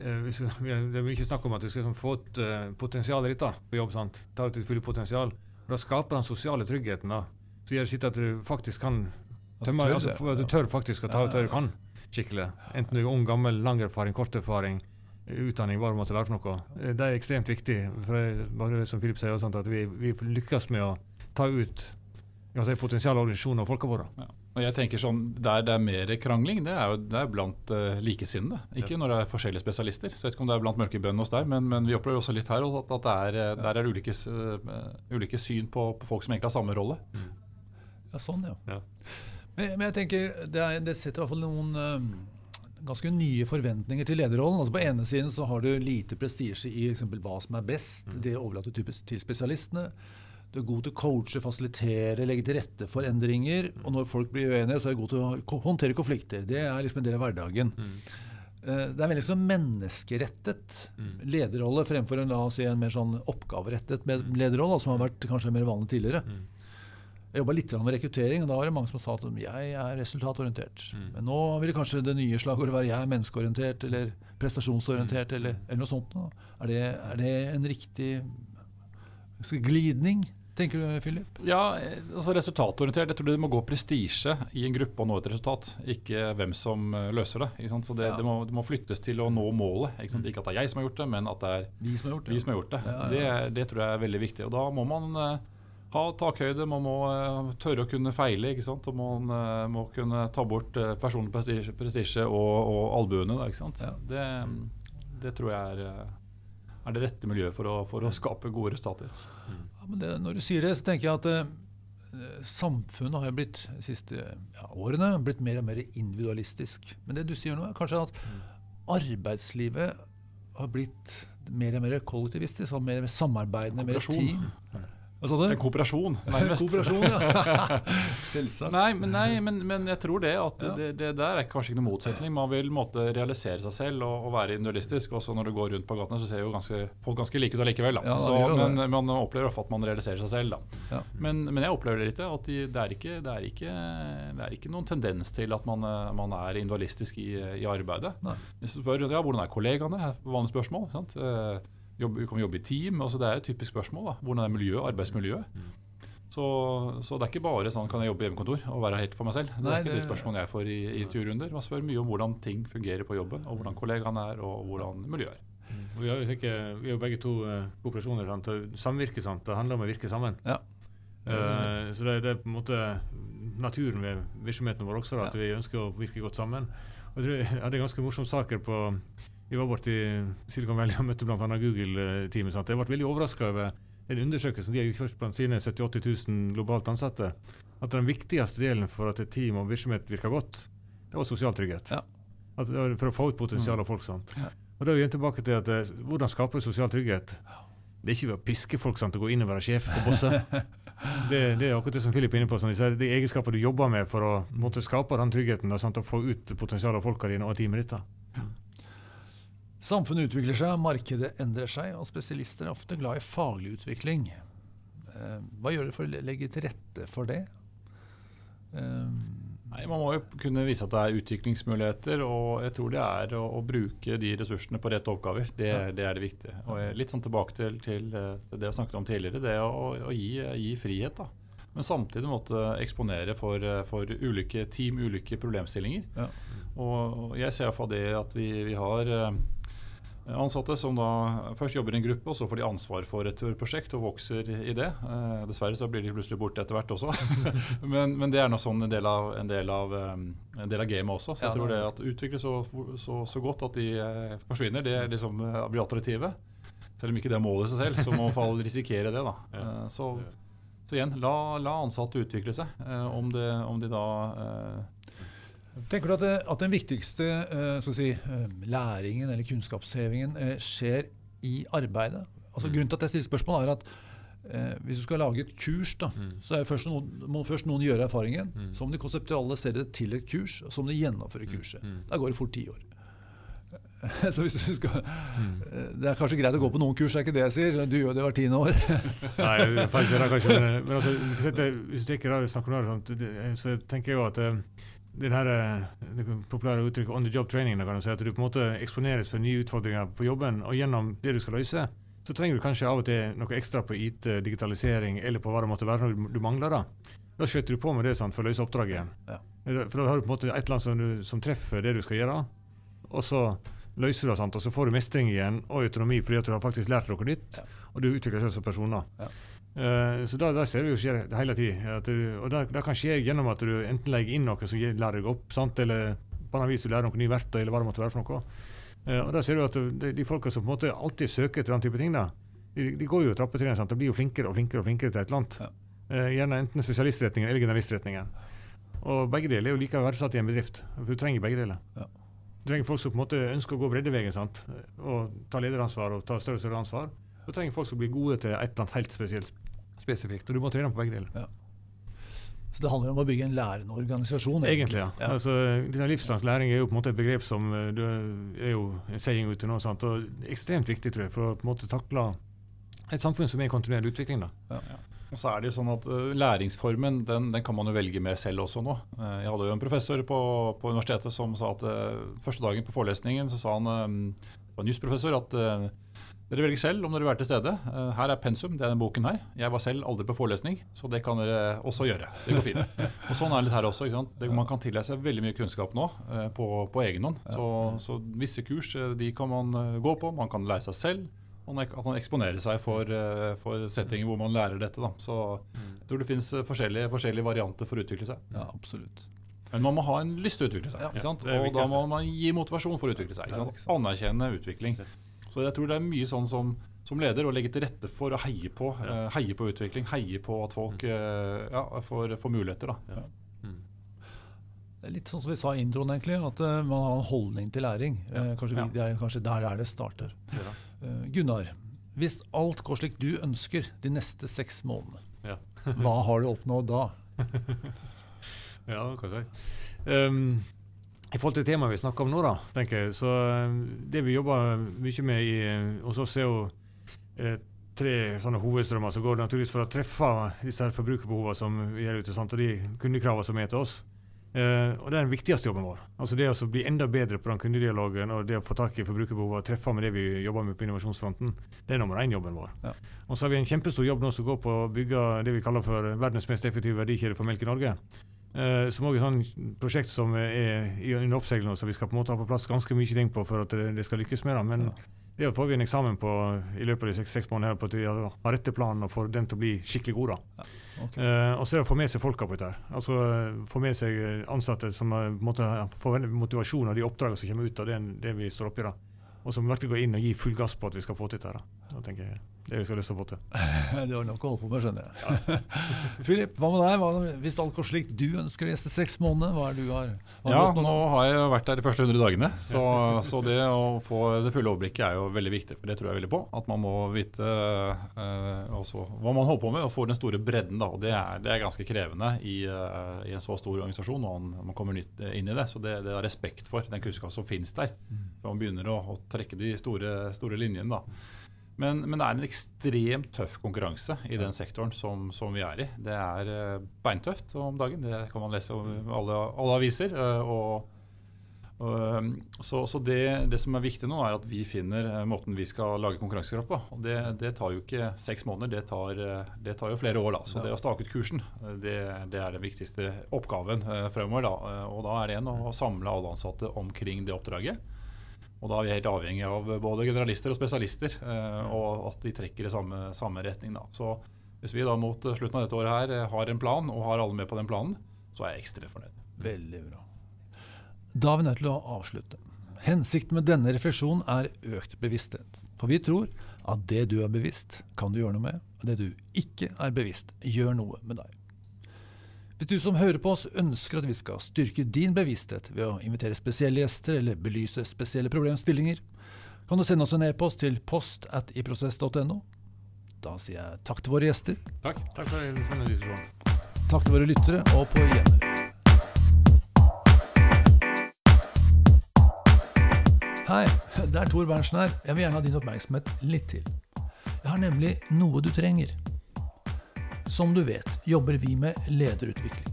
Det er mye snakk om at du skal liksom få ut potensial potensialet ditt da, på jobb. sant? Ta ut ditt fulle potensial. Da skaper den sosiale tryggheten da, som gjør sitt at du faktisk kan At du tør altså, du tør faktisk å ta ut det du kan skikkelig. Enten du er ung, gammel, lang erfaring, kort erfaring, utdanning, hva bare måtte lære for noe. Det er ekstremt viktig. for bare som Philip sier, at vi, vi lykkes med å ta ut potensialet av organisasjonen og folka våre. Og jeg tenker sånn, Der det er mer krangling, det er jo det er blant uh, likesinnede. Ikke når det er forskjellige spesialister. Så jeg vet ikke om det er blant mørkebøndene hos deg, men, men vi opplever også litt her at, at det er, eh, der er ulike, eh, ulike syn på, på folk som egentlig har samme rolle. Ja, sånn, ja. Ja. Men, men jeg tenker, det, er, det setter i hvert fall noen eh, ganske nye forventninger til lederrollen. Altså På ene siden så har du lite prestisje i eksempel hva som er best. Det overlater du til spesialistene. Du er god til å coache, fasilitere, legge til rette for endringer. Og når folk blir uenige, så er du god til å håndtere konflikter. Det er liksom en del av hverdagen. Mm. Det er veldig sånn menneskerettet lederrolle fremfor en, la oss si, en mer sånn oppgaverettet med- lederrolle, som har vært kanskje mer vanlig tidligere. Jeg jobba litt med rekruttering, og da var det mange som sa at jeg er resultatorientert. Men nå vil kanskje det nye slagordet være jeg er menneskeorientert eller prestasjonsorientert eller, eller noe sånt. Er det, er det en riktig glidning, tenker du Philip? Ja, altså resultatorientert. Jeg tror det må gå prestisje i en gruppe å nå et resultat, ikke hvem som eh, løser det. Så det, Ja. det, må, det må flyttes til å nå målet. Ikke, sant? ikke at det er jeg som har gjort det, men at det er Vi som har gjort det. som har gjort det. Ja, ja. Det, det tror jeg er veldig viktig. Og da må man eh, ha takhøyde, man må eh, tørre å kunne feile. ikke sant? Og man eh, må kunne ta bort uh, personlig prestisje, og, og albuene. Da, ikke sant? Ja. Det, det tror jeg er, eh, er det rette miljøet for å, for å skape gode resultater. Ja, men det, når du sier det, så tenker jeg at eh, samfunnet har jo blitt de siste ja, årene blitt mer og mer individualistisk. Men det du sier nå, er kanskje at arbeidslivet har blitt mer og mer kollektivistisk, og mer samarbeidende, mer team. Hva sa du? En kooperasjon, nærmest. Kooperasjon, ja. Selvsagt. Nei, men, nei men, men jeg tror det at Ja. det, det der er kanskje ikke noen motsetning. Man vil måtte realisere seg selv og, og være individualistisk. Også når du går rundt på gatene, så ser jo ganske, folk ganske like ut allikevel. Ja, så, men man opplever ofte at man realiserer seg selv. Ja. Men, men jeg opplever det litt, at de, det, er ikke, det, er ikke, det er ikke noen tendens til at man, eh, man er individualistisk i, i arbeidet. Nei. Hvis du spør ja, hvordan er kollegaene, vanlig spørsmål. Sant? Eh, Jobb, kan vi jobbe i team? Altså, det er et typisk spørsmål. Da. Hvordan er miljøet, arbeidsmiljøet? Så, så det er ikke bare sånn kan jeg jobbe i hjemmekontor og være helt for meg selv. Det Nei, er ikke det- spørsmålet jeg får i, i turrunder. Man spør mye om hvordan ting fungerer på jobben, og hvordan kollegaene er, og hvordan miljøet er. Mm. Vi, har jo vi er jo begge to kooperasjoner. Sant? Samvirke. Sant? Det handler om å virke sammen. Ja. Uh, så det, det er på en måte naturen ved virksomheten vår også, da, at Ja. vi ønsker å virke godt sammen. Og jeg tror jeg hadde ganske morsomme saker på Vi var borte i Silicon Valley og møtte bl.a. Google-teamet. Jeg ble veldig overraska over den undersøkelsen de har gjort blant sine 70 000-80 000 globalt ansatte. At den viktigste delen for at et team og virksomhet virker godt, det var sosial trygghet. Ja. At, for å få ut potensialet av folk. sant? Ja. Og da er vi tilbake til at eh, hvordan skaper vi sosial trygghet? Det er ikke ved å piske folk sant, til å gå inn og være sjef og bosse. Det, det er akkurat det som Philip er inne på. Sånn, de egenskaper du jobber med for å måtte skape den tryggheten da, sant, og få ut potensialet av folka dine og teamet ditt. da. Samfunnet utvikler seg, markedet endrer seg, og spesialister er ofte glad i faglig utvikling. Eh, Hva gjør dere for å legge til rette for det? Eh, Nei, Man må jo kunne vise at det er utviklingsmuligheter, og jeg tror det er å, å bruke de ressursene på rette oppgaver. Det, Ja. det er det viktige. Og litt sånn tilbake til, til eh, det jeg snakket om tidligere, det å, å gi, gi frihet. da. Men samtidig måtte eksponere for, for ulike team, ulike problemstillinger. Ja. Og jeg ser iallfall det at vi, vi har ansatte som da først jobber i en gruppe, og så får de ansvar for et prosjekt og vokser i det. Eh, dessverre så blir de plutselig borte etter hvert også. men, men, det er nå sånn en del av, en del av, um, en del av gamet også. Så jeg tror det at utvikle så, så, så, godt at de eh, forsvinner, det liksom eh, blir attraktive. Selv om ikke det er målet i seg selv, så må man i hvert fall risikere det. da. Eh, så, så, igjen, la, la, ansatte utvikle seg. Eh, om, det, om de da Tenker du at, det, at den viktigste uh, si, uh, læringen eller kunnskapshevingen skjer i arbeidet? Altså, mm. Grunnen til at jeg stiller spørsmål, er at hvis du skal lage et kurs, da, mm. så først noen, må først noen gjøre erfaringen. Mm. Så må de konseptualisere det til et kurs, og så må de gjennomføre mm. kurset. Mm. Da går det fort ti år. Så hvis du skal, mm. Det er kanskje greit å gå på noen kurs, det er ikke det jeg sier. Du gjør det hvert tiende år. Nei, faktisk er det kanskje Men altså, hvis du tenker, snakker om det, så tenker jeg jo at det her eh, det populære uttrykket 'on the job training', kan du si, at du på en måte eksponeres for nye utfordringer på jobben, og gjennom det du skal løse, så trenger du kanskje av og til noe ekstra på IT, digitalisering eller på hva det måtte være du mangler. Da Da skjøter du på med det sant, for å løse oppdraget igjen. Ja. For da har du på en måte et eller annet som, du, som, treffer det du skal gjøre, og så løser du det, sant, og så får du mestring igjen og autonomi fordi at du har faktisk lært noe nytt, ja. og du utvikler deg som personer. Ja. Uh, så da, ser du jo skjer hele tida. Og det, det, kan skje gjennom at du enten legger inn noe som lærer deg opp, sant? eller på en vis du lærer noen nye verktøy, eller hva det måtte være for noe. Uh, og da ser du at de, de folka som på en måte alltid søker etter den type ting, da, de, de går jo trappetrinn og blir jo flinkere og flinkere og flinkere til et eller annet. Ja. Uh, gjerne enten spesialistretningen eller generalistretningen. Og begge deler er jo like verdsatt i en bedrift. For du trenger begge deler. Ja. Du trenger folk som på en måte ønsker å gå breddeveien sant? og ta lederansvar og ta større og større ansvar. Du trenger folk som blir gode til et eller annet helt spesielt spesifikt. Og du må trene på begge deler. Ja. Så det handler om å bygge en lærende organisasjon? Egentlig, ja. ja. Altså, livslandslæring er jo på en måte et begrep som eh, du er jo en saying ute nå. Sant? og Ekstremt viktig tror jeg, for å på en måte takle et samfunn som er i kontinuerlig utvikling. da. Ja. Og så er det jo sånn at uh, Læringsformen den, den, kan man jo velge med selv også nå. Uh, jeg hadde jo en professor på, på universitetet som sa at uh, første dagen på forelesningen så sa han, um, var en jusprofessor, at dere velger selv om dere vil være til stede. Eh, her er pensum, det er denne boken her. Jeg var selv aldri på forelesning, så det kan dere også gjøre. Det går fint. Og Sånn er det litt her også. Det, man kan tillegge seg veldig mye kunnskap nå eh, på, på egen hånd. Så, så, visse kurs eh, de kan man gå på. Man kan lære seg selv. Og at man eksponerer seg for, for settinger hvor man lærer dette. Da. Så jeg tror det finnes forskjellige, forskjellige varianter for å utvikle seg. Ja, absolutt. Men man må ha en lyst til å utvikle seg. Ja, og da må man gi motivasjon for å utvikle seg. Anerkjenne utvikling. Så jeg tror det er mye sånn som, som leder å legge til rette for å heie på, ja. uh, heie på utvikling. Heie på at folk uh, ja, får, får, muligheter. Da. Ja. Mm. Det er litt sånn som vi sa i introen, egentlig, at uh, man har en holdning til læring. Kanskje, vi, det er kanskje der er det starter. Gunnar, hvis alt går slik du ønsker de neste seks månedene, hva har du oppnådd da? ja, hva skal jeg si. Um, i forhold til temaet vi snakker om nå, da, tenker jeg, så eh, det vi jobber mye med i, eh, hos oss, er jo eh, tre sånne hovedstrømmer som går naturligvis for å treffe disse forbrukerbehovene som gjør ute, sant, og de kundekravene som er til oss. Eh, og Det er den viktigste jobben vår. Altså Det å bli enda bedre på den kundedialogen og det å få tak i forbrukerbehovene og treffe med det vi jobber med på innovasjonsfronten, det er nummer én-jobben vår. Ja. Og så har vi en kjempestor jobb nå som går på å bygge det vi kaller for verdens mest effektive verdikjede for melk i Norge. Uh, som også er et prosjekt som er under oppseiling, så vi skal på en måte ha på plass ganske mye ting på for at det, skal lykkes med det. Men ja. det får vi en eksamen på i løpet av de seks, seks månedene på at vi har rette planen og får den til å bli skikkelig god. Ja. Okay. Uh, og så er det å få med seg folka på dette. Altså Få med seg ansatte som får få motivasjon av de oppdragene som kommer ut av det, det vi står oppi. da. Og som virkelig går inn og gir full gass på at vi skal få til dette. Da tenker jeg det vi skal lyst til å få til. du har nok å holde på med, skjønner jeg. Filip, hva med deg? Hva, hvis alt går slik du ønsker de neste seks månedene, hva er det du har? ja, nå har jeg vært der de første 100 dagene. Så, så, det å få det fulle overblikket er jo veldig viktig. For det tror jeg veldig på. At man må vite eh, også, hva man holder på med, og få den store bredden. Da. Og det er, det er ganske krevende i, uh, i, en så stor organisasjon når man, man kommer nytt inn i det. Så det, det er respekt for den kunnskapen som finnes der. Mm. For man begynner å, å trekke de store, store linjene. da. Men, men, det er en ekstremt tøff konkurranse i den sektoren som, som vi er i. Det er uh, beintøft om dagen, det kan man lese om alle, alle aviser. Uh, og, uh, så, så det, det, som er viktig nå, er at vi finner måten vi skal lage konkurransekraft på. Og det, det, tar jo ikke seks måneder, det tar, det tar jo flere år. da. Så det å stake ut kursen, det, er den viktigste oppgaven fremover. da. Og da er det en å samle alle ansatte omkring det oppdraget. Og da er vi helt avhengig av både generalister og spesialister, eh, og at de trekker i samme, samme retning. Da. Så hvis vi da mot slutten av dette året her har en plan, og har alle med på den planen, så er jeg ekstremt fornøyd. Veldig bra. Da er vi nødt til å avslutte. Hensikten med denne refleksjonen er økt bevissthet. For vi tror at det du er bevisst, kan du gjøre noe med. Og det du ikke er bevisst, gjør noe med deg. Hvis du som hører på oss ønsker at vi skal styrke din bevissthet ved å invitere spesielle gjester eller belyse spesielle problemstillinger, kan du sende oss en e-post til post at iprosess.no. Da sier jeg takk til våre gjester, Takk. Takk takk til våre lyttere, og på gjenhør. Hei, det er Tor Berntsen her. Jeg vil gjerne ha din oppmerksomhet litt til. Jeg har nemlig noe du trenger. Som du vet, jobber vi med lederutvikling.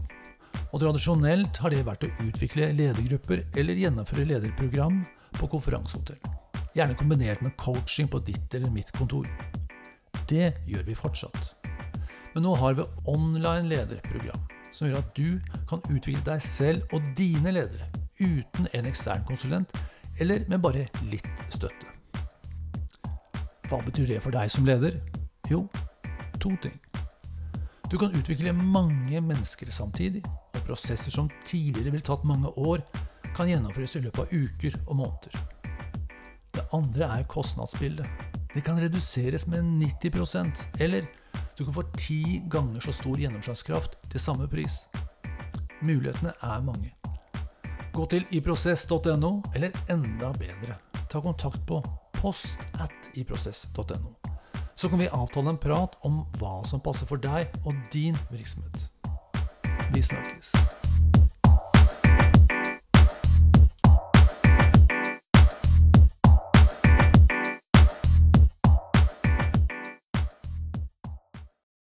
Og tradisjonelt har det vært å utvikle ledergrupper eller gjennomføre lederprogram på konferansehotell. Gjerne kombinert med coaching på ditt eller mitt kontor. Det gjør vi fortsatt. Men nå har vi online lederprogram, som gjør at du kan utvikle deg selv og dine ledere uten en ekstern konsulent, eller med bare litt støtte. Hva betyr det for deg som leder? Jo, to ting. Du kan utvikle mange mennesker samtidig, og prosesser som tidligere ville tatt mange år, kan gjennomføres i løpet av uker og måneder. Det andre er kostnadsbildet. Det kan reduseres med 90% eller du kan få ti ganger så stor gjennomslagskraft til samme pris. Mulighetene er mange. Gå til iprosess.no, eller enda bedre, ta kontakt på post at iprosess.no. Så kan vi avtale en prat om hva som passer for deg og din virksomhet. Vi snakkes.